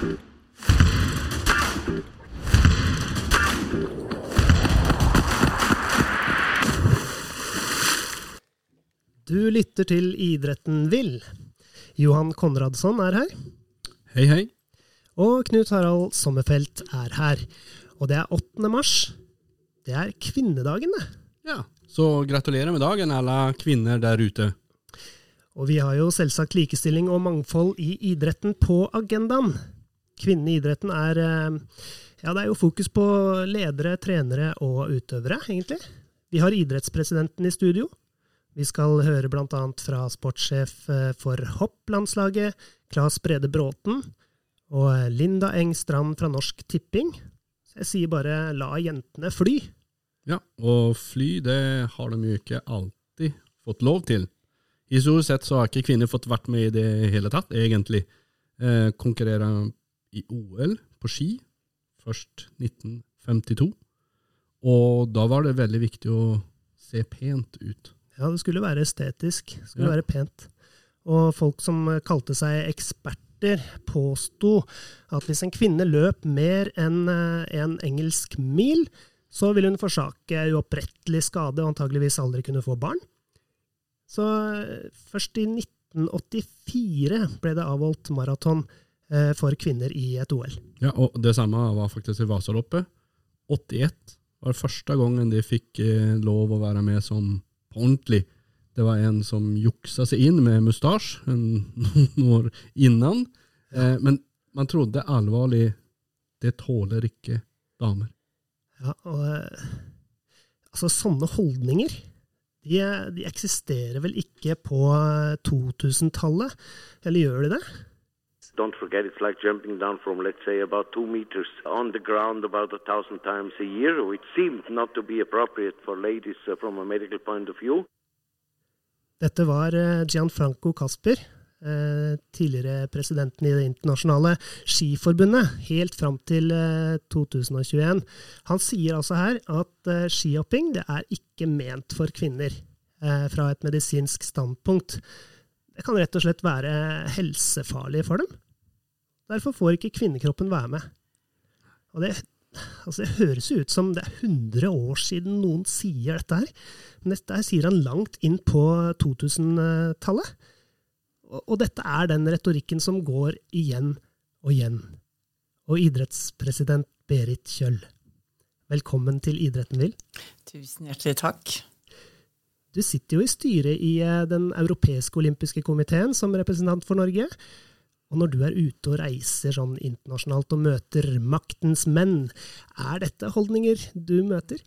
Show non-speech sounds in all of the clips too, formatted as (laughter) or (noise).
Du lytter til Idretten vil. Johan Konradsson er her. Hei, hei. Og Knut Harald Sommerfelt er her. Og det er 8. mars. Det er kvinnedagen, det. Ja, så gratulerer med dagen, alle kvinner der ute. Og vi har jo selvsagt likestilling og mangfold i idretten på agendaen. Kvinnene i idretten er eh, Ja, det er jo fokus på ledere, trenere og utøvere, egentlig. Vi har idrettspresidenten i studio. Vi skal høre bl.a. fra sportssjef eh, for hopplandslaget, Claes Brede Bråten, og eh, Linda Eng Strand fra Norsk Tipping. Så jeg sier bare la jentene fly. Ja, og fly det har de jo ikke alltid fått lov til. Historisk sett så har ikke kvinner fått vært med i det hele tatt, egentlig. Eh, konkurrere i OL på ski, først 1952. Og da var det veldig viktig å se pent ut. Ja, det skulle være estetisk. Det skulle Ja. være pent. Og folk som kalte seg eksperter, påsto at hvis en kvinne løp mer enn eh, en engelsk mil, så ville hun forsake uopprettelig skade og antageligvis aldri kunne få barn. Så eh, først i 1984 ble det avholdt maraton for kvinner i et OL. Ja, og det samme var faktisk i Vasaloppet. 81 var første gangen de fikk eh, lov å være med som på ordentlig. Det var en som juksa seg inn med mustasje (laughs) noen år innan. Eh, men man trodde alvorlig det tåler ikke damer. Ja, og eh, altså sånne holdninger, de, de eksisterer vel ikke på eh, 2000-tallet? Eller gjør de det? Don't forget, it's like jumping down from, let's say, about two meters on the ground about a thousand times a year, which seemed not to be appropriate for ladies uh, from a medical point of view. Dette var eh, Gianfranco Casper, eh, tidligere presidenten i det internasjonale skiforbundet, helt fram til eh, 2021. Han sier altså her at skihopping er ikke ment for kvinner fra et medisinsk standpunkt. Det kan rett og slett være helsefarlig for dem. Derfor får ikke kvinnekroppen være med. Og det, altså det høres ut som det er 100 år siden noen sier dette her. Men dette her sier han langt inn på 2000-tallet. Og, og dette er den retorikken som går igjen og igjen. Og idrettspresident Berit Kjøll, velkommen til Idretten vil. Tusen hjertelig takk. Du sitter jo i styret i eh, Den europeiske olympiske komiteen som representant for Norge. Og når du er ute og reiser sånn internasjonalt og møter maktens menn, er dette holdninger du møter?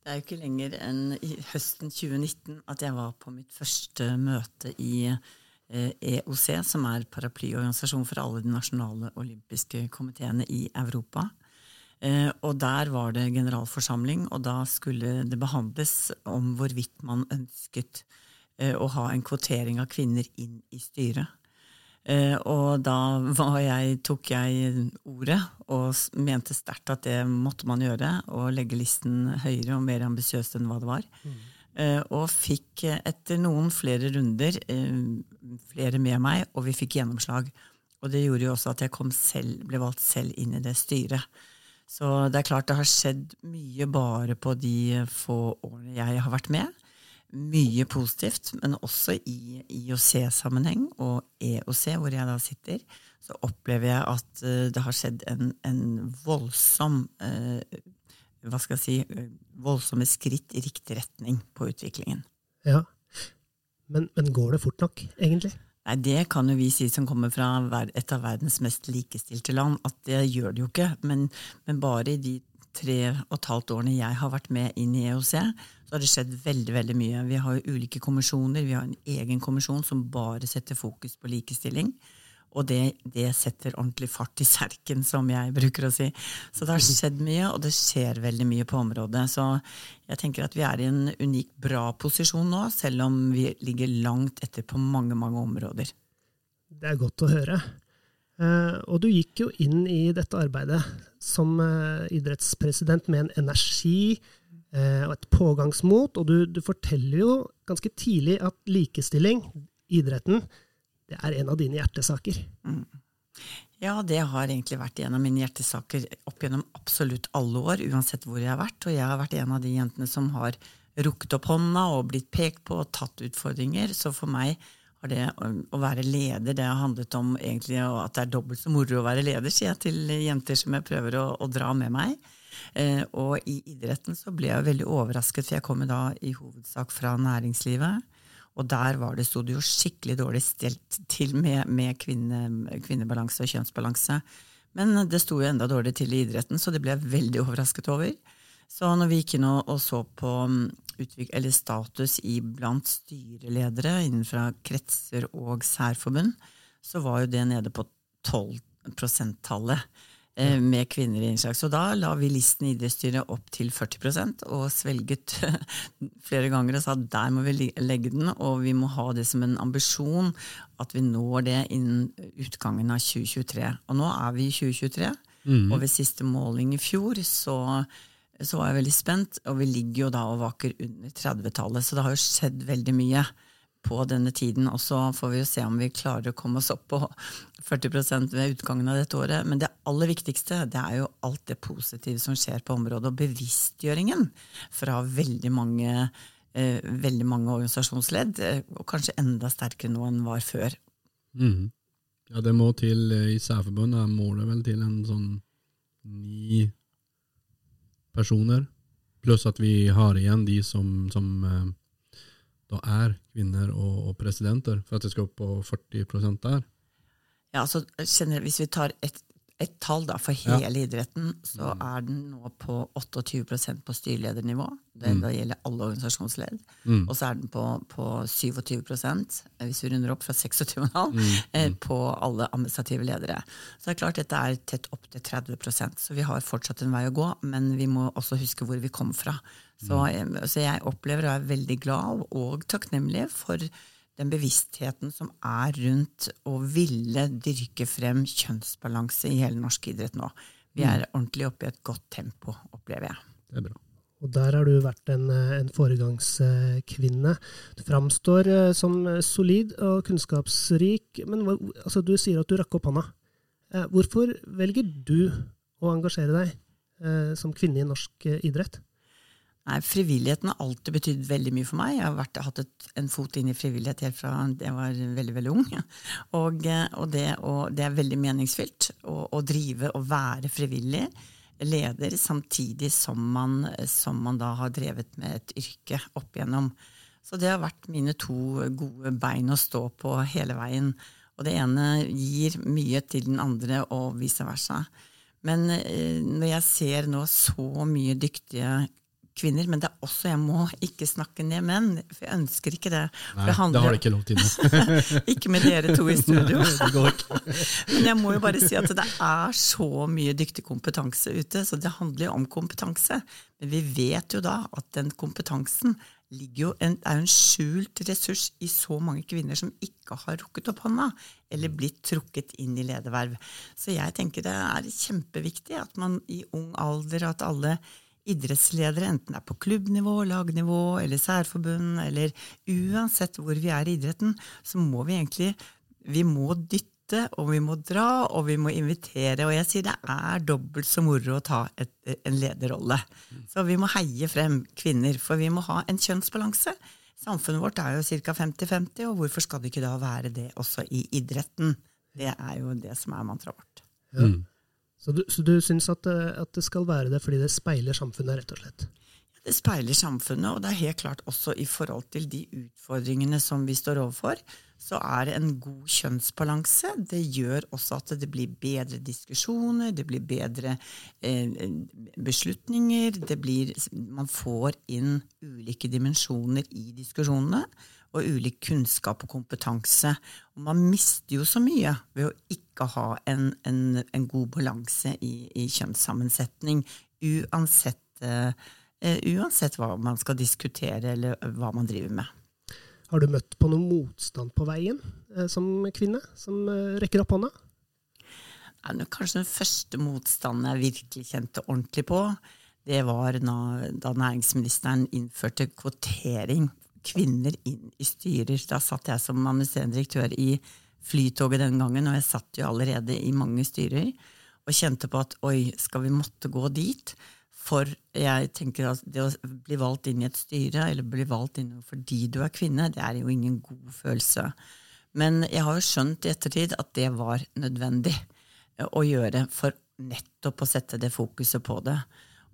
Det er jo ikke lenger enn i høsten 2019 at jeg var på mitt første møte i eh, EOC, som er paraplyorganisasjon for alle de nasjonale olympiske komiteene i Europa. Eh, og der var det generalforsamling, og da skulle det behandles om hvorvidt man ønsket eh, å ha en kvotering av kvinner inn i styret. Eh, og da jeg, tok jeg ordet og mente sterkt at det måtte man gjøre, og legge listen høyere og mer ambisiøst enn hva det var. Eh, og fikk eh, etter noen flere runder eh, flere med meg, og vi fikk gjennomslag. Og det gjorde jo også at jeg kom selv, ble valgt selv inn i det styret. Så det er klart det har skjedd mye bare på de få årene jeg har vært med. Mye positivt, men også i IOC-sammenheng og EOC, hvor jeg da sitter, så opplever jeg at eh, det har skjedd en, en voldsom eh, hva skal jeg si, eh, voldsomme skritt i riktig retning på utviklingen. Ja. Men, men går det fort nok, egentlig? Nei, Det kan jo vi si som kommer fra et av verdens mest likestilte land, at det gjør det jo ikke. Men, men bare i de tre og et halvt årene jeg har vært med inn i EOC, så har det skjedd veldig veldig mye. Vi har jo ulike kommisjoner. Vi har en egen kommisjon som bare setter fokus på likestilling. Og det, det setter ordentlig fart i serken, som jeg bruker å si. Så det har skjedd mye, og det skjer veldig mye på området. Så jeg tenker at vi er i en unik bra posisjon nå, selv om vi ligger langt etter på mange, mange områder. Det er godt å høre. Eh, og du gikk jo inn i dette arbeidet som eh, idrettspresident med en energi og et pågangsmot, og du, du forteller jo ganske tidlig at likestilling, idretten, det er en av dine hjertesaker. Ja, det har egentlig vært en av mine hjertesaker opp gjennom absolutt alle år, uansett hvor jeg har vært. Og jeg har vært en av de jentene som har rukket opp hånda og blitt pekt på og tatt utfordringer. Så for meg har det å være leder det har handlet om egentlig at det er dobbelt så moro å være leder, sier jeg til jenter som jeg prøver å, å dra med meg. Eh, og i idretten så ble jeg veldig overrasket, for jeg kommer da i hovedsak fra næringslivet. Og der var det, sto det jo skikkelig dårlig stelt til med, med kvinne, kvinnebalanse og kjønnsbalanse. Men det sto jo enda dårligere til i idretten, så det ble jeg veldig overrasket over. Så når vi gikk inn og, og så på mm, status i blant styreledere innenfor kretser og særforbund, så var jo det nede på 12 prosenttallet. Eh, med kvinner i innslag. Så da la vi listen i idrettsstyret opp til 40% og svelget (laughs) flere ganger og sa at der må vi legge den, og vi må ha det som en ambisjon at vi når det innen utgangen av 2023. Og nå er vi i 2023, mm. og ved siste måling i fjor så, så var jeg veldig spent, og vi ligger jo da og vaker under 30-tallet, så det har jo skjedd veldig mye på denne tiden. Og så får vi jo se om vi klarer å komme oss opp på 40 ved utgangen av dette året. Men det aller viktigste det er jo alt det positive som skjer på området, og bevisstgjøringen fra veldig mange, eh, veldig mange organisasjonsledd. Eh, og kanskje enda sterkere nå enn var før. Mm. Ja, det må til eh, i særforbundet må det vel til en sånn ni personer. Pluss at vi har igjen de som, som eh, da er kvinner og, og, presidenter, for at det skal opp på 40% der? Ja, altså Hvis vi tar et, et tall da, for hele ja. idretten, så mm. er den nå på 28% på styreledernivå. Det, mm. gjelder alle organisasjonsledd. Mm. Og så er den på, på 27% hvis vi runder opp fra 26,5 mm. eh, mm. på alle administrative ledere. Så det er klart dette er tett opp til 30% så vi har fortsatt en vei å gå, men vi må også huske hvor vi kom fra. Så, mm. så, jeg opplever og er veldig glad og takknemlig for den bevisstheten som er rundt å ville dyrke frem kjønnsbalanse i hele norsk idrett nå. Vi er mm. ordentlig oppe i et godt tempo, opplever jeg. Det er bra. Og der har du vært en, en foregangskvinne. Du framstår eh, som solid og kunnskapsrik, men altså, du sier at du rakk opp hånda. Eh, hvorfor velger du å engasjere deg eh, som kvinne i norsk idrett? Nei, Frivilligheten har alltid betydd veldig mye for meg. Jeg har vært, hatt et, en fot inn i frivillighet helt fra jeg var veldig veldig ung. (laughs) Og, og, det, og det, er veldig meningsfylt å, å, drive og være frivillig leder samtidig som man, som man, da har drevet med et yrke opp igjennom. Så det har vært mine to gode bein å stå på hele veien. Og det ene gir mye til den andre, og vice versa. Men eh, når jeg ser nå så mye dyktige kvinner, men det er også jeg må ikke snakke ned menn. For jeg ønsker ikke det. Nei, det, handler, det har du ikke lov til nå. (laughs) ikke med dere to i studio. (laughs) men jeg må jo bare si at det er så mye dyktig kompetanse ute, så det handler jo om kompetanse. Men vi vet jo da at den kompetansen jo en, er jo en skjult ressurs i så mange kvinner som ikke har rukket opp hånda, eller blitt trukket inn i lederverv. Så jeg tenker det er kjempeviktig at man i ung alder, at alle idrettsledere, enten det er på klubbnivå, lagnivå eller særforbund, eller uansett hvor vi er i idretten, så må vi egentlig vi må dytte, og vi må dra, og vi må invitere. Og jeg sier det er dobbelt så moro å ta et, en lederrolle. Så vi må heie frem kvinner, for vi må ha en kjønnsbalanse. Samfunnet vårt er jo ca. 50-50, og hvorfor skal det ikke da være det også i idretten? Det er jo det som er mantraet vårt. Ja. Mm. Så du, så du syns at, eh, at, det skal være det fordi det speiler samfunnet, rett og slett? Det speiler samfunnet, og det er helt klart også i forhold til de utfordringene som vi står overfor, så er det en god kjønnsbalanse. Det gjør også at det blir bedre diskusjoner, det blir bedre eh, beslutninger. Det blir, man får inn ulike dimensjoner i diskusjonene og ulik kunnskap og kompetanse. Og man mister jo så mye ved å ikke ha en, en, en god balanse i, i kjønnssammensetning, uansett, uh, uansett hva man skal diskutere eller hva man driver med. Har du møtt på noen motstand på veien som kvinne, som rekker opp hånda? Ja, kanskje den første motstanden jeg virkelig kjente ordentlig på, det var da næringsministeren innførte kvotering kvinner inn i styrer. Da satt jeg som administrerende direktør i Flytoget den gangen, og jeg satt jo allerede i mange styrer og kjente på at oi, skal vi måtte gå dit? For jeg tenker at det å bli valgt inn i et styre, eller bli valgt inn fordi du er kvinne, det er jo ingen god følelse. Men jeg har jo skjønt i ettertid at det var nødvendig eh, å gjøre for nettopp å sette det fokuset på det.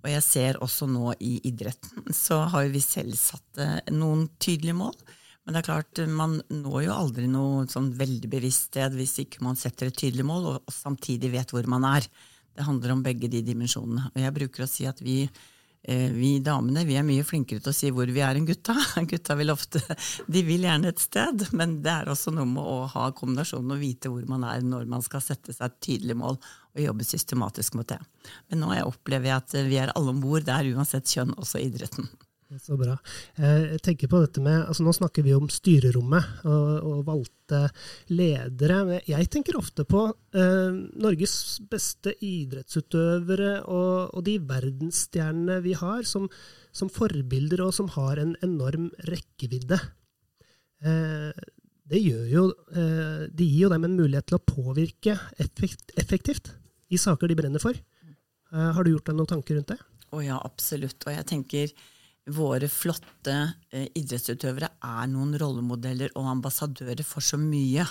Og jeg ser også nå i idretten, så har vi selv satt eh, noen tydelige mål. Men det er klart, man når jo aldri noe sånn veldig bevisst sted hvis ikke man setter et tydelig mål, og, og samtidig vet hvor man er. Det handler om begge de dimensjonene. Og jeg bruker å si at vi Eh, vi damene vi er mye flinkere til å si hvor vi er enn gutta. (laughs) Gutta vil ofte de vil gjerne et sted, men det er også noe med å ha kombinasjonen og vite hvor man er når man skal sette seg et tydelig mål og jobbe systematisk mot det. Men nå opplever jeg at vi er alle om bord der, uansett kjønn, også idretten. Så bra. Eh, jeg tenker på dette med, altså Nå snakker vi om styrerommet og, og valgte ledere. Men jeg tenker ofte på eh, Norges beste idrettsutøvere og, og de verdensstjernene vi har som, som, forbilder, og som har en enorm rekkevidde. Eh, det jo, eh, de gir jo dem en mulighet til å påvirke effekt, effektivt i saker de brenner for. Eh, har du gjort deg noen tanker rundt det? Å ja, absolutt. Og jeg tenker våre flotte eh, idrettsutøvere er noen rollemodeller og ambassadører for så mye,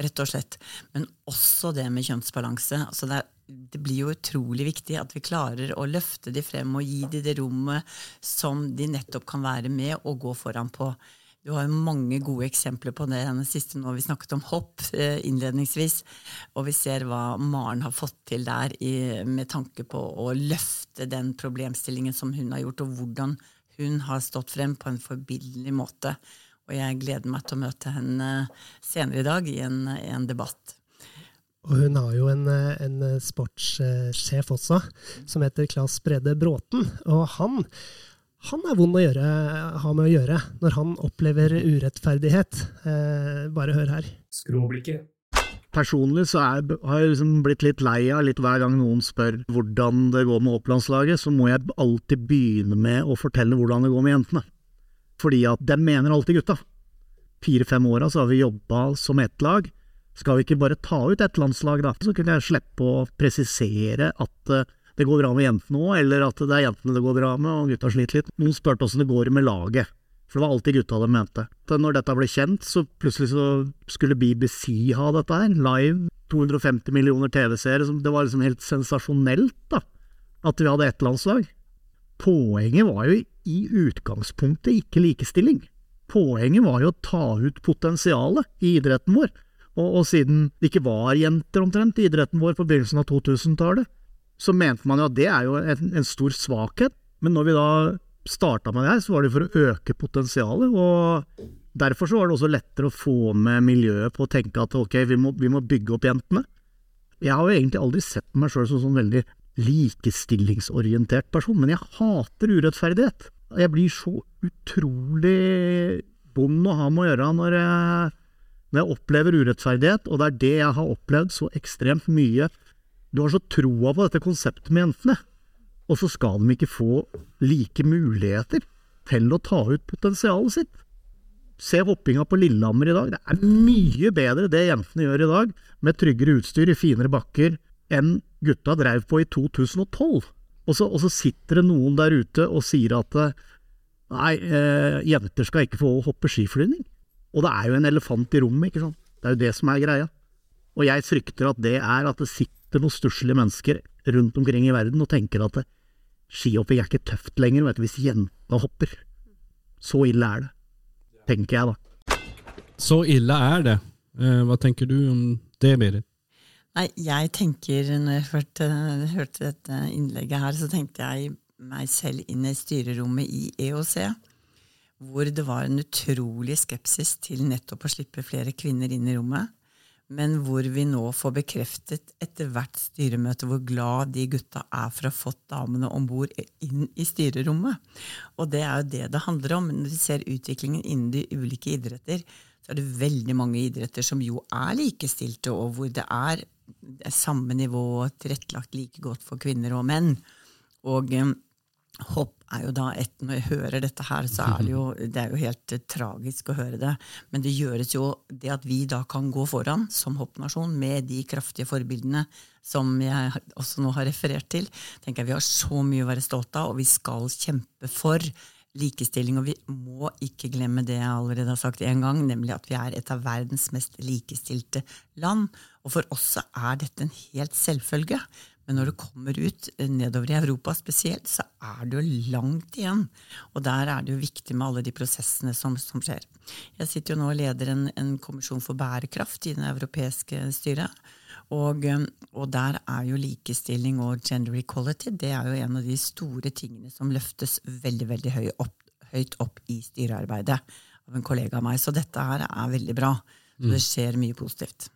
rett og slett. Men også det med kjønnsbalanse. Altså det, er, det, blir jo utrolig viktig at vi klarer å løfte de frem og gi de det rommet som de nettopp kan være med og gå foran på. Du har jo mange gode eksempler på det. Den siste nå, Vi snakket om hopp eh, innledningsvis, og vi ser hva Maren har fått til der i, med tanke på å løfte den problemstillingen som hun har gjort, og hvordan hun har stått frem på en forbilledlig måte. Og jeg gleder meg til å møte henne senere i dag i en, en debatt. Og hun har jo en, en, sportssjef også, som heter Claes Brede Bråten. Og han, han er vond å gjøre, ha med å gjøre når han opplever urettferdighet. Eh, bare hør her. Skråblikket. Personlig så er, har jeg liksom blitt litt lei av litt hver gang noen spør hvordan det går med Opplandslaget, så må jeg alltid begynne med å fortelle hvordan det går med jentene. Fordi at dem mener alltid gutta. Fire-fem åra så har vi jobba som ett lag. Skal vi ikke bare ta ut ett landslag, da? Så kunne jeg slippe å presisere at eh, det går bra med jentene òg, eller at det er jentene det går bra med og gutta sliter litt. Noen spurte åssen det går med laget. For det var alltid gutta de mente. Så når dette ble kjent, så plutselig så skulle BBC ha dette her, live. 250 millioner TV-seere. Det var liksom helt sensasjonelt, da, at vi hadde ett landslag. Poenget var jo i utgangspunktet ikke likestilling. Poenget var jo å ta ut potensialet i idretten vår. Og, og siden det ikke var jenter omtrent i idretten vår på begynnelsen av 2000-tallet, så mente man jo at det er jo en, en stor svakhet. Men når vi da starta med det her, så var det for å øke potensialet. og Derfor så var det også lettere å få med miljøet på å tenke at ok, vi må, vi må bygge opp jentene. Jeg har jo egentlig aldri sett meg sjøl som sånn veldig likestillingsorientert person, men jeg hater urettferdighet. Jeg blir så utrolig bond å ha med å gjøre når jeg, når jeg opplever urettferdighet, og det er det jeg har opplevd så ekstremt mye. Du har så troa på dette konseptet med jentene og så skal de ikke få like muligheter til å ta ut potensialet sitt. Se hoppinga på Lillehammer i dag. Det er mye bedre det jentene gjør i dag, med tryggere utstyr i finere bakker, enn gutta dreiv på i 2012. Og så, og så sitter det noen der ute og sier at nei, eh, jenter skal ikke få hoppe skiflygning. Og det er jo en elefant i rommet, ikke sant. Det er jo det som er greia. Og jeg frykter at det er at det sitter noen stusslige mennesker rundt omkring i verden og tenker at skihopping er ikke tøft lenger, vet du, hvis jenta hopper. Så ille er det, tenker jeg da. Så ille er det. Eh, hva tenker du om det, Berit? Nei, jeg tenker, når jeg hørte, hørte, dette innlegget her, så tenkte jeg meg selv inn i styrerommet i EOC, hvor det var en utrolig skepsis til nettopp å slippe flere kvinner inn i rommet men hvor vi nå får bekreftet etter hvert styremøte hvor glad de gutta er for å ha fått damene om bord inn i styrerommet. Og det er jo det det handler om. Når vi ser utviklingen innen de ulike idretter, så er det veldig mange idretter som jo er likestilte, og hvor det er samme nivå tilrettelagt like godt for kvinner og menn. Og, hopp er jo da et, Når jeg hører dette her, så er det jo, det er jo helt eh, tragisk å høre det. Men det gjøres jo det at vi da kan gå foran som hoppnasjon med de kraftige forbildene som jeg også nå har referert til. tenker jeg Vi har så mye å være stolt av, og vi skal kjempe for likestilling. Og vi må ikke glemme det jeg allerede har sagt en gang, nemlig at vi er et av verdens mest likestilte land. Og for oss er dette en helt selvfølge. Men når du kommer ut eh, nedover i Europa spesielt, så er det jo langt igjen. Og der er det jo viktig med alle de prosessene som, som skjer. Jeg sitter jo nå og leder en, en kommisjon for bærekraft i det europeiske styret. Og, um, og, der er jo likestilling og gender equality det er jo en av de store tingene som løftes veldig veldig høy opp, høyt opp i styrearbeidet av en kollega av meg. Så dette her er veldig bra. Så det mm. skjer mye positivt.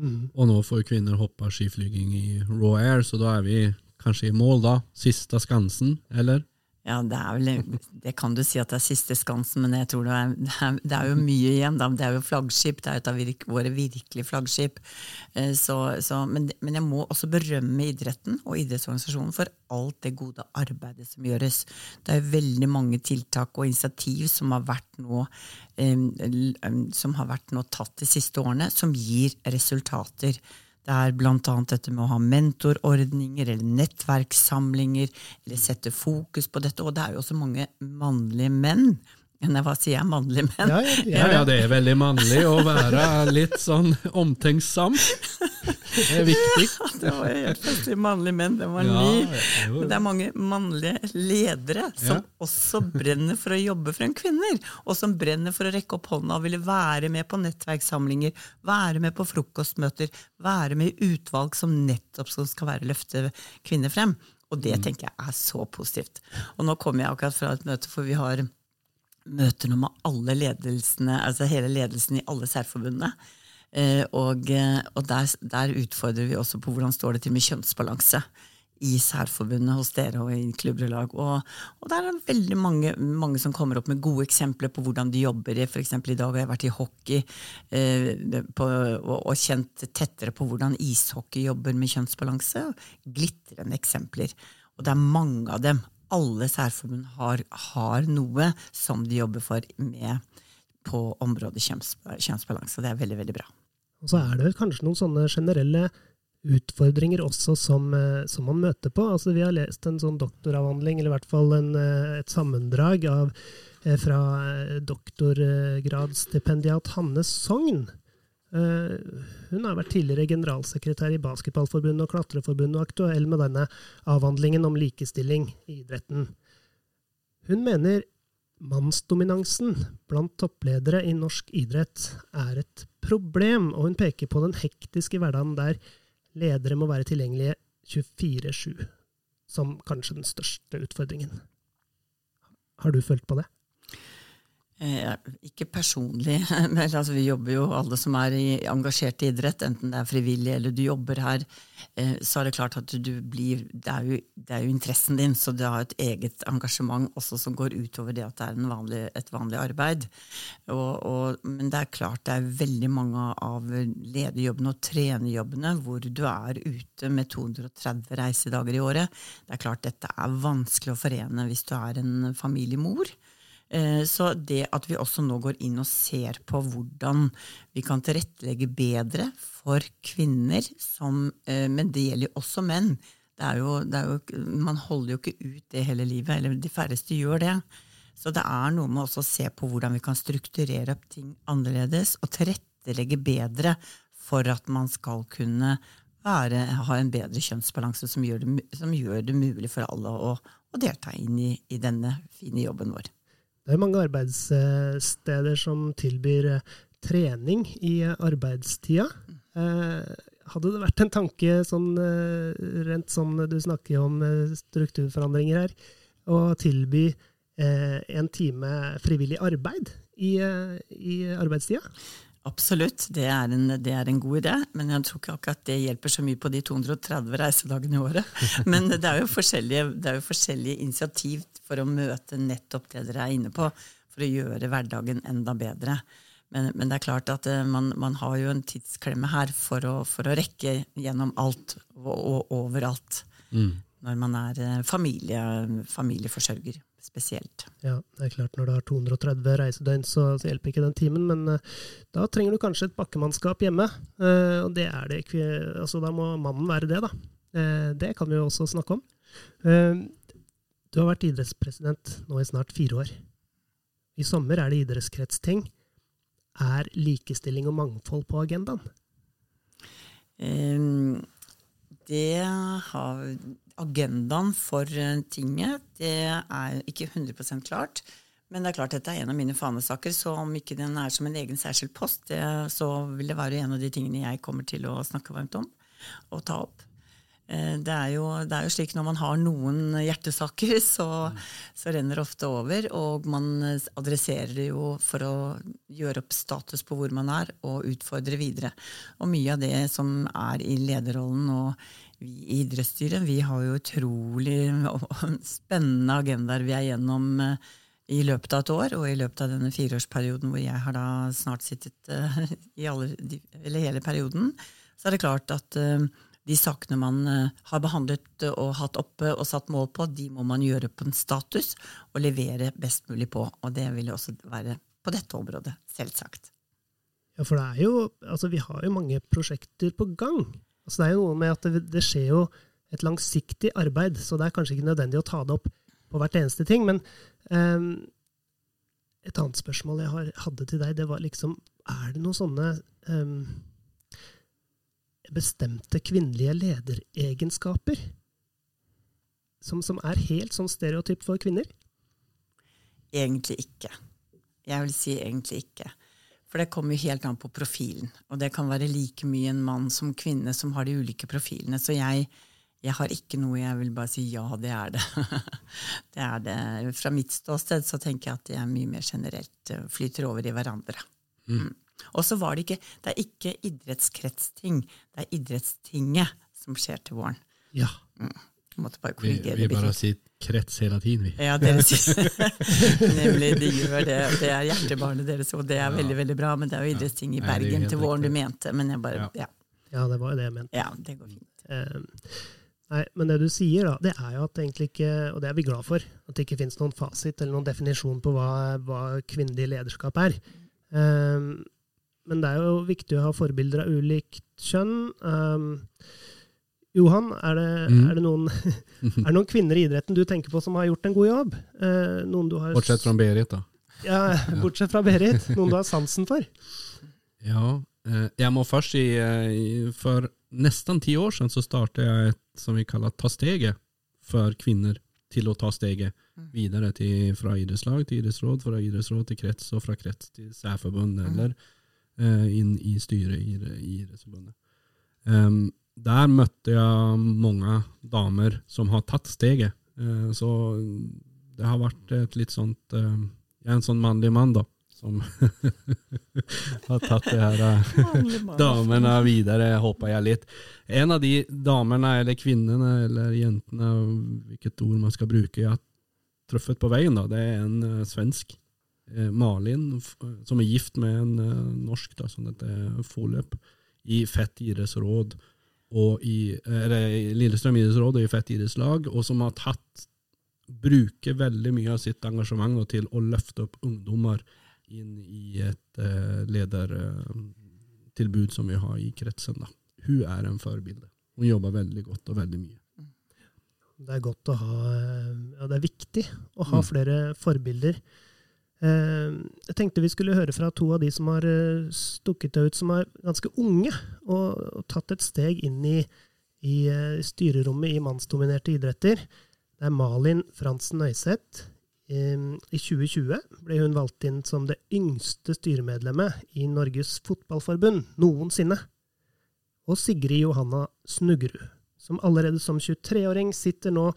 Mm. Og nå får kvinner hoppa skiflyging i raw air, så da er vi kanskje i mål, da. Siste skansen, eller? Ja, det, vel, det, kan du si at det er siste skansen, men jeg tror det er, det er, jo mye igjen. Det er jo flaggskip, det er et av virke, våre virkelige flaggskip. Eh, så, så, men, men, jeg må også berømme idretten og idrettsorganisasjonen for alt det gode arbeidet som gjøres. Det er veldig mange tiltak og initiativ som har vært nå, som har vært nå tatt de siste årene, som gir resultater. Det er bl.a. dette med å ha mentorordninger eller nettverkssamlinger, eller sette fokus på dette. Og det er jo også mange mannlige menn hva sier jeg? Mannlige menn? Ja, ja, ja, ja, det er veldig mannlig å være litt sånn omtenksom. Det er viktig. (laughs) Ja, det var helt feil. Mannlige menn, det var ny. Men det er mange mannlige ledere som også brenner for å jobbe frem kvinner. Og som brenner for å rekke opp hånda og ville være med på nettverkssamlinger, være med på frokostmøter, være med i utvalg som nettopp skal være løfte kvinner frem. Og det mm. tenker jeg er så positivt. Og nå kommer jeg akkurat fra et møte, for vi har møter nå med alle ledelsene, altså hele ledelsen i alle særforbundene. Eh, og, eh, og der, der, utfordrer vi også på hvordan står det til med kjønnsbalanse i særforbundet hos dere og i klubber og. Og, der er det veldig mange, mange, som kommer opp med gode eksempler på hvordan de jobber. For eksempel i dag har jeg vært i hockey eh, på, og, og, kjent tettere på hvordan ishockey jobber med kjønnsbalanse. Glitrende eksempler. Og det er mange av dem alle særforbund har, har, noe som de jobber for med på området kjønns, kjønnsbalanse. Det er veldig, veldig bra. Og så er det vel kanskje noen sånne generelle utfordringer også som, eh, som, man møter på. Altså, vi har lest en sånn doktoravhandling, eller i hvert fall en, eh, et sammendrag av, eh, fra doktorgradsstipendiat Hanne Sogn, hun har vært tidligere generalsekretær i Basketballforbundet og Klatreforbundet og aktuell med denne avhandlingen om likestilling i idretten. Hun mener mannsdominansen blant toppledere i norsk idrett er et problem, og hun peker på den hektiske hverdagen der ledere må være tilgjengelige 24-7, som kanskje den største utfordringen. Har du følt på det? Eh, ikke personlig, (laughs) men altså, vi jobber jo alle som er i, engasjert i idrett, enten det er frivillig eller du jobber her. Eh, så er det klart at du blir det er, jo, det er jo interessen din, så du har et eget engasjement også som går utover det at det er vanlig, et vanlig arbeid. Og, og, men det er klart det er veldig mange av lederjobbene og trenerjobbene hvor du er ute med 230 reisedager i året. Det er klart dette er vanskelig å forene hvis du er en familiemor. Eh, så det at vi også nå går inn og ser på hvordan vi kan tilrettelegge bedre for kvinner, som, eh, men det gjelder jo også menn. Jo, jo, man holder jo ikke ut det hele livet, eller de færreste gjør det. Så det er noe med å se på hvordan vi kan strukturere opp ting annerledes og tilrettelegge bedre for at man skal kunne være, ha en bedre kjønnsbalanse som gjør det, som gjør det mulig for alle å, å delta inn i, i denne fine jobben vår. Det er mange arbeidssteder som tilbyr eh, trening i arbeidstida. Eh, hadde det vært en tanke, sånn, eh, rent sånn du snakker om strukturforandringer her, å tilby en time frivillig arbeid i, i arbeidstida? Absolutt, det er, en, det er, en, god idé. Men jeg tror ikke akkurat det hjelper så mye på de 230 reisedagene i året. (laughs) Men det er jo forskjellige, er jo forskjellige initiativ for å møte nettopp det dere er inne på, for å gjøre hverdagen enda bedre. Men, men det er klart at eh, man, man, har jo en tidsklemme her for å, for å rekke gjennom alt og, og overalt. Mm. når man er eh, familie, familieforsørger spesielt. Ja, det er klart Når du har 230 reisedøgn, så, så hjelper ikke den timen. Men uh, da trenger du kanskje et bakkemannskap hjemme. Uh, og det er det ikke. Altså, da må mannen være det, da. Uh, det kan vi jo også snakke om. du har vært idrettspresident nå i snart fire år. I sommer er det idrettskretsting. Er likestilling og mangfold på agendaen? Um, det har agendaen for eh, tinget, det er ikke 100 klart. Men det er klart dette er en av mine fanesaker, så om ikke den er som en egen særskilt post, det, så vil det være en av de tingene jeg kommer til å snakke varmt om og ta opp. Eh, det er, jo, det er jo slik når man har noen hjertesaker, (laughs) så, så, renner det ofte over. Og man adresserer det jo for å gjøre opp status på hvor man er, og utfordre videre. Og mye av det som er i lederrollen og vi i idrettsstyret vi har jo utrolig (laughs) spennende agendaer vi er gjennom eh, i løpet av et år, og i løpet av denne fireårsperioden hvor jeg har da snart sittet uh, i alle, eller hele perioden, så er det klart at uh, de sakene man har behandlet og hatt oppe og satt mål på, de må man gjøre på en status og levere best mulig på. Og det vil også være på dette området, selvsagt. Ja, for det er jo, altså vi har jo mange prosjekter på gang. Altså det er jo noe med at det, det, skjer jo et langsiktig arbeid, så det er kanskje ikke nødvendig å ta det opp på hvert eneste ting. Men um, et annet spørsmål jeg har, hadde til deg, det var liksom Er det noen sånne um, bestemte kvinnelige lederegenskaper som, som er helt sånn stereotyp for kvinner? Egentlig ikke. Jeg vil si egentlig ikke. For det kommer jo helt an på profilen. Og det kan være like mye en mann som kvinne som har de ulike profilene. Så jeg, jeg har ikke noe jeg vil bare si ja, det er det. (laughs) det er det. Fra mitt ståsted så tenker jeg at det er mye mer generelt. Eh, flyter over i hverandre. Mm. mm. Og så var det ikke Det er ikke idrettskretsting. Det er idrettstinget som skjer til våren. Ja. Mm. Vi, vi bare sier krets hele tiden, vi. Ja, dere (laughs) Nemlig, de gjør det. Det er hjertebarnet deres, og det er veldig veldig bra. Men det er jo idrettsting i Bergen til våren du mente. Men jeg bare, ja. ja. det var jo det jeg mente. Ja, det går fint. Um, nei, men det du sier, da, det er jo at egentlig ikke, og det er vi glad for, at det ikke finnes noen fasit eller noen definisjon på hva, hva kvinnelig lederskap er. Um, men det er jo viktig å ha forbilder av ulikt kjønn. Um, Johan, er det, mm. er, det noen, (laughs) er det, noen, kvinner i idretten du tenker på som har gjort en god jobb? Eh, bortsett fra Berit, da. Ja, bortsett fra Berit. Noen du har sansen for? (laughs) Ja, eh, jeg må først si eh, For nesten ti år siden så startet jeg et som vi kaller Ta steget for kvinner til å ta steget mm. videre til, fra idrettslag til idrettsråd, fra idrettsråd til krets og fra krets til særforbund, mm. eller eh, inn i styret i, i Idrettsforbundet. Um, der møtte jeg mange damer som har tatt steget. Eh, så det har vært et litt sånt eh, Jeg er en sånn mannlig mann, da. Som (laughs) har tatt det her eh, damene videre, håper jeg litt. En av de damene, eller kvinnene, eller jentene, hvilket ord man skal bruke, jeg har truffet på veien, da, det er en svensk. Malin, som er gift med en norsk, da, som heter Foløp, i Fett idrettsråd og i eller, Lillestrøm idrettsråd og i Fett idrettslag, og som har tatt bruker veldig mye av sitt engasjement til å løfte opp ungdommer inn i et uh, ledertilbud som vi har i kretsen. Da. Hun er en forbilde. Hun jobber veldig godt og veldig mye. Det er godt å ha ja, Det er viktig å ha mm. flere forbilder. Eh, jeg tenkte vi skulle høre fra to av de som har eh, stukket deg ut, som er ganske unge, og, tatt et steg inn i, i uh, styrerommet i mannsdominerte idretter. Det er Malin Fransen Nøyseth. Um, I 2020 ble hun valgt inn som det yngste styremedlemmet i Norges Fotballforbund noensinne. Og Sigrid Johanna Snuggerud, som allerede som 23-åring sitter nå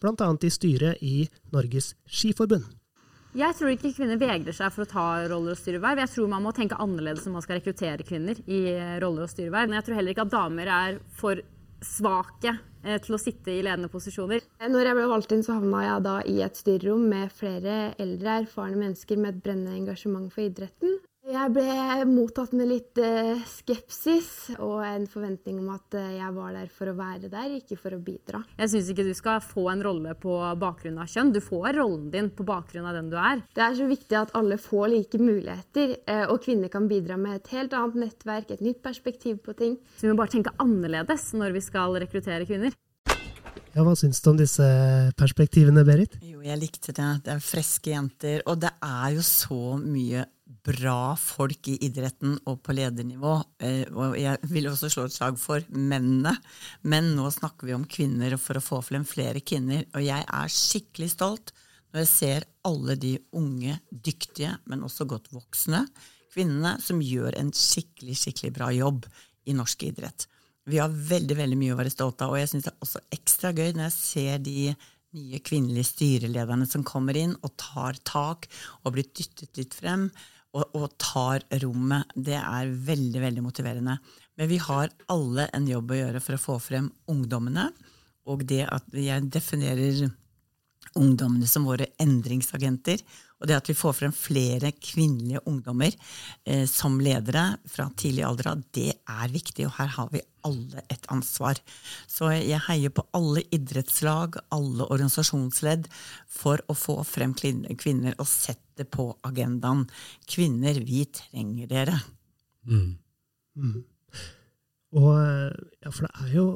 bl.a. i styret i Norges Skiforbund. Jeg tror ikke kvinner vegrer seg for å ta roller og styreverv. Jeg tror man må tenke annerledes om man skal rekruttere kvinner i roller og styreverv. Men jeg tror heller ikke at damer er for svake eh, til å sitte i ledende posisjoner. Når jeg ble valgt inn, så havna jeg da i et styrerom med flere eldre, erfarne mennesker med et brennende engasjement for idretten. Jeg ble mottatt med litt eh, skepsis og en forventning om at eh, jeg var der for å være der, ikke for å bidra. Jeg syns ikke du skal få en rolle på bakgrunn av kjønn. Du får rollen din på bakgrunn av den du er. Det er så viktig at alle får like muligheter, eh, og kvinner kan bidra med et helt annet nettverk, et nytt perspektiv på ting. Så vi må bare tenke annerledes når vi skal rekruttere kvinner. Ja, Hva syns du om disse perspektivene, Berit? Jo, jeg likte det. Det er friske jenter. Og det er jo så mye bra folk i idretten og på ledernivå. Eh, og jeg vil også slå et slag for mennene. Men nå snakker vi om kvinner for å få frem flere kvinner. Og jeg er skikkelig stolt når jeg ser alle de unge, dyktige, men også godt voksne kvinnene som gjør en skikkelig, skikkelig bra jobb i norsk idrett. Vi har veldig veldig mye å være stolt av, og jeg syns det er også ekstra gøy når jeg ser de nye kvinnelige styrelederne som kommer inn og tar tak og blir dyttet litt frem og, og tar rommet. Det er veldig, veldig motiverende. Men vi har alle en jobb å gjøre for å få frem ungdommene. Og det at jeg definerer ungdommene som våre endringsagenter. Og det at vi får frem flere kvinnelige ungdommer eh, som ledere fra tidlig alder av, det er viktig, og her har vi alle et ansvar. Så jeg heier på alle idrettslag, alle organisasjonsledd, for å få frem kvinner og sette på agendaen. Kvinner, vi trenger dere. Mm. Mm. Og, ja, for det er jo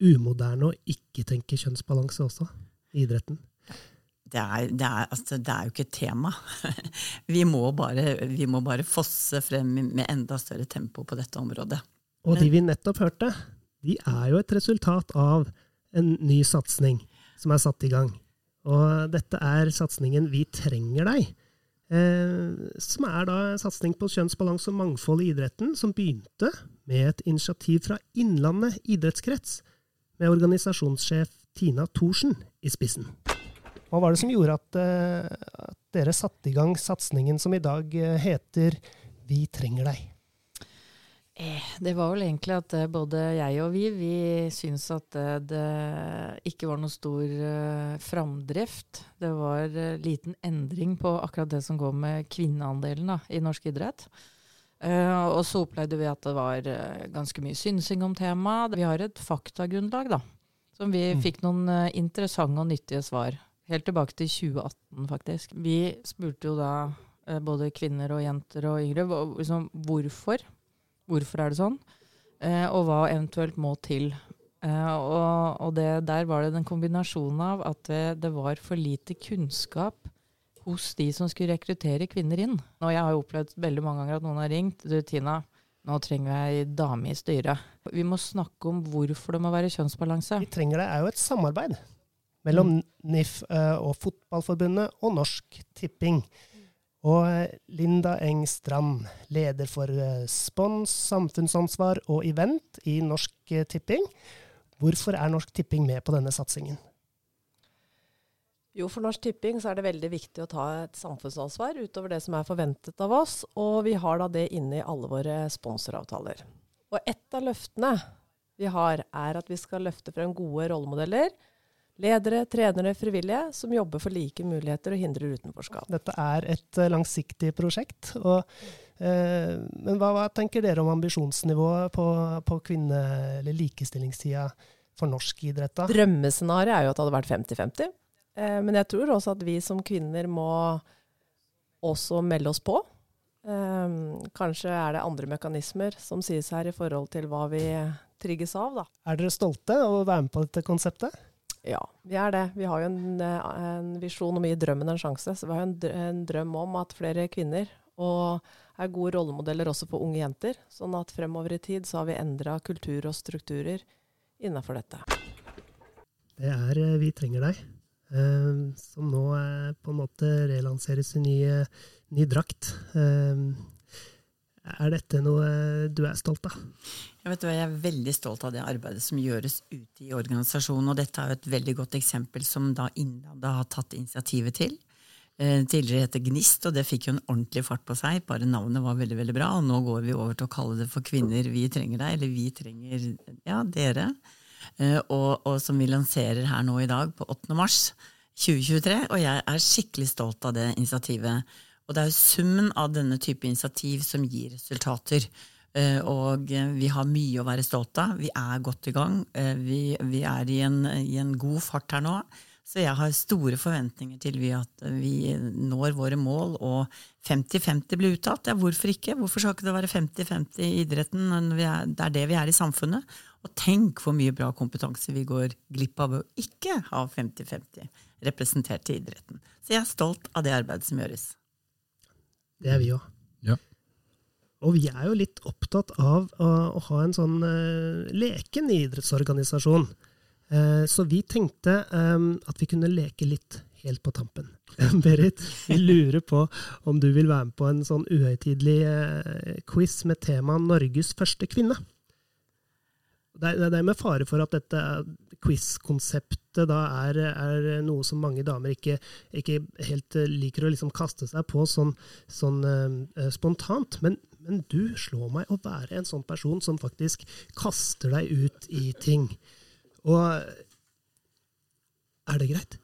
umoderne å ikke tenke kjønnsbalanse også i idretten det er, det, er, altså, det er, jo ikke et tema. (laughs) Vi må, bare, vi må bare fosse frem med enda større tempo på dette området. Og de vi nettopp hørte, de er jo et resultat av en ny satsing som er satt i gang. Og dette er satsingen Vi trenger deg. Eh, som er da en satsing på kjønnsbalanse og mangfold i idretten, som begynte med et initiativ fra Innlandet idrettskrets, med organisasjonssjef Tina Thorsen i spissen. Hva var det som gjorde at, uh, at dere satte i gang satsingen som i dag uh, heter Vi trenger deg? Eh, det var vel egentlig at både jeg og vi, vi syns at det ikke var noe stor framdrift. Det var liten endring på akkurat det som går med kvinneandelen da, i norsk idrett. Og så opplevde vi at det var ganske mye synsing om temaet. Vi har et faktagrunnlag, da. Som vi mm. fikk noen interessante og nyttige svar Helt tilbake til 2018, faktisk. Vi spurte jo da eh, både kvinner og jenter og yngre liksom, hvorfor. Hvorfor er det sånn? Eh, og hva eventuelt må til. Eh, og, det, der var det den kombinasjonen av at det, det, var for lite kunnskap hos de som skulle rekruttere kvinner inn. Og jeg har jo opplevd veldig mange ganger at noen har ringt. Du Tina, nå trenger vi ei dame i styret. Vi må snakke om hvorfor det må være kjønnsbalanse. Vi trenger det er jo et samarbeid mellom mm. NIF eh, og Fotballforbundet og Norsk Tipping. Og eh, Linda Eng Strand, leder for eh, spons, samfunnsansvar og event i Norsk Tipping. Hvorfor er Norsk Tipping med på denne satsingen? Jo, for Norsk Tipping så er det veldig viktig å ta et samfunnsansvar utover det som er forventet av oss, og vi har da det inne i alle våre sponsoravtaler. Og et av løftene vi har, er at vi skal løfte frem gode rollemodeller Ledere, trenere, frivillige som jobber for like muligheter og hindrer utenforskap. Dette er et uh, langsiktig prosjekt. Og, eh, men hva, hva, tenker dere om ambisjonsnivået på, på kvinne- eller likestillingstida for norsk idrett? da? Drømmescenarioet er jo at det hadde vært 50-50. Uh, eh, men jeg tror også at vi som kvinner må også melde oss på. kanskje er det andre mekanismer som sies her i forhold til hva vi trigges av. da. Er dere stolte av å være med på dette konseptet? Ja, vi er det. Vi har jo en, eh, en visjon om å gi drømmen en sjanse. Så vi har jo en, drøm om at flere kvinner og er gode rollemodeller også for unge jenter. Sånn at fremover i tid så har vi endra kultur og strukturer innafor dette. Det er eh, Vi trenger deg, eh, som nå på en måte relanseres i ny, ny drakt. Er dette noe du er stolt av? Jeg, vet, jeg er veldig stolt av det arbeidet som gjøres ute i organisasjonen. Og dette er jo et veldig godt eksempel som da Innlandet har tatt initiativet til. Eh, tidligere het det Gnist, og det fikk jo en ordentlig fart på seg. Bare navnet var veldig veldig bra. Og nå går vi over til å kalle det for Kvinner vi trenger deg, eller Vi trenger ja, dere. Eh, og, og som vi lanserer her nå i dag, på 8. mars 2023. Og jeg er skikkelig stolt av det initiativet. Og det er jo summen av denne type initiativ som gir resultater. Eh, og eh, vi har mye å være stolt av. Vi er godt i gang. Eh, vi, vi er i en, i en, god fart her nå. Så jeg har store forventninger til vi at vi når våre mål, og 50-50 blir uttatt. Ja, hvorfor ikke? Hvorfor skal ikke det være 50-50 i idretten? det er det vi er i samfunnet. Og tenk hvor mye bra kompetanse vi går glipp av å ikke ha 50-50 representert i idretten. Så jeg er stolt av det arbeidet som gjøres. Det er vi òg. Ja. Og vi er jo litt opptatt av å, ha en sånn uh, leken idrettsorganisasjon. Uh, så vi tenkte um, at vi kunne leke litt helt på tampen. (laughs) Berit, vi lurer på om du vil være med på en sånn uhøytidelig uh, quiz med temaet 'Norges første kvinne'. Det er med fare for at dette quiz-konseptet da er, er, noe som mange damer ikke, ikke helt eh, liker å liksom kaste seg på sånn, sånn uh, spontant. Men, men, du slår meg å være en sånn person som faktisk kaster deg ut i ting. Og er det greit?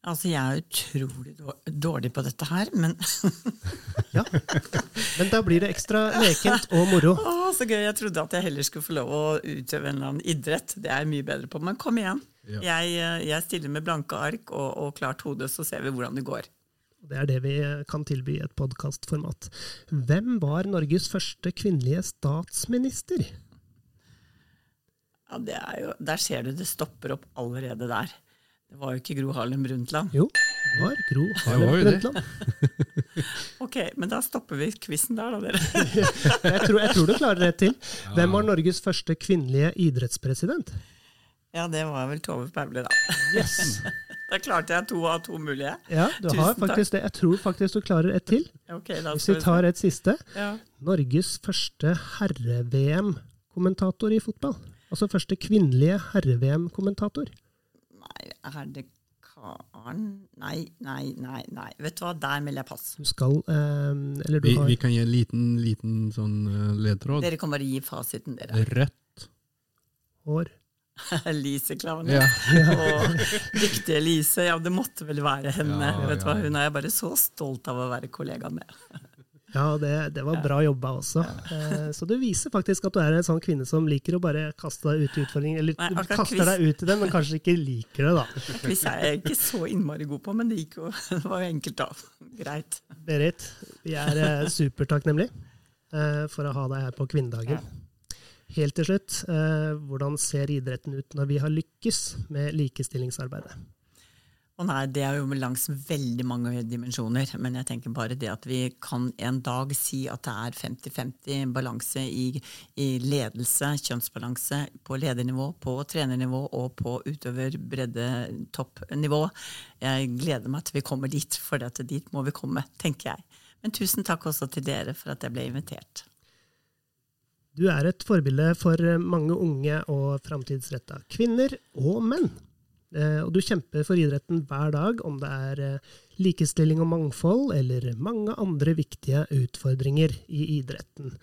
Altså, jeg er utrolig dårlig på dette her, men (laughs) Ja. Men da blir det ekstra lekent og moro. Å, så gøy. Jeg trodde at jeg heller skulle få lov å utøve en eller annen idrett. Det er jeg mye bedre på. Men kom igjen. Ja. Jeg, eh, jeg, stiller med blanke ark og, og klart hode, så ser vi hvordan det går. Det er det vi kan tilby i et podkastformat. Hvem var Norges første kvinnelige statsminister? Ja, jo, Der ser du det stopper opp allerede der. Det var jo ikke Gro Harlem Brundtland. Jo, det var Gro Harlem Brundtland. (laughs) (laughs) ok, men da stopper vi quizen der, da, dere. (laughs) jeg, tror, jeg, tror, du klarer det til. Hvem var Norges første kvinnelige idrettspresident? Ja, det var vel Tove Paule, da. Yes. da klarte jeg to av to mulige. Ja, du Tusen har faktisk det. Jeg tror faktisk du klarer et til. Okay, Hvis vi tar et siste. Ja. Norges første herre-VM-kommentator i fotball. Altså første kvinnelige herre-VM-kommentator. Nei, er det Karen Nei, nei, nei. nei. Vet du hva, der melder jeg pass. Du skal eh, Eller du vi, har Vi kan gi en liten, liten sånn uh, ledtråd. Dere kan bare gi fasiten, dere. Rødt. Hår. (laughs) Lise Klaveness. Ja. (laughs) og dyktige Lise. Ja, det måtte vel være henne. Ja, Vet du hva, Hun er jeg bare så stolt av å være kollega med. Ja, det, det var bra jobba også. Eh, så du viser faktisk at du er en sånn kvinne som liker å bare kaste deg ut i utfordringer. Eller Nei, kaster deg ut i den, men kanskje ikke liker det, da. Quiz er jeg ikke så innmari god på, men det, gikk jo, det var jo enkelt, da. Greit. Berit, vi er eh, supertakknemlige eh, for å ha deg her på kvinnedagen. Helt til slutt, hvordan ser idretten ut når vi har lykkes med likestillingsarbeidet? Og nei, Det er jo langs veldig mange dimensjoner, men jeg tenker bare det at vi kan en dag si at det er 50-50 balanse i, i, ledelse, kjønnsbalanse, på ledernivå, på trenernivå og på utøver bredde toppnivå. Jeg gleder meg til vi kommer dit, for dit må vi komme, tenker jeg. Men tusen takk også til dere for at jeg ble invitert. Du er et forbilde for mange unge og framtidsretta kvinner og menn. Eh, og du kjemper for idretten hver dag, om det er eh, likestilling og mangfold, eller mange andre viktige utfordringer i idretten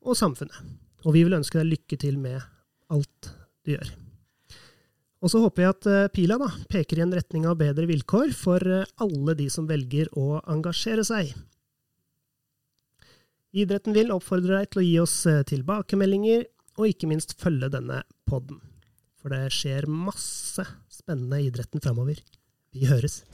og samfunnet. Og vi vil ønske deg lykke til med alt du gjør. Og så håper jeg at eh, pila da, peker i en retning av bedre vilkår for alle de som velger å engasjere seg. Idretten vil oppfordre deg til å gi oss tilbakemeldinger, og ikke minst følge denne podden. For det skjer masse spennende idretten framover. Vi høres!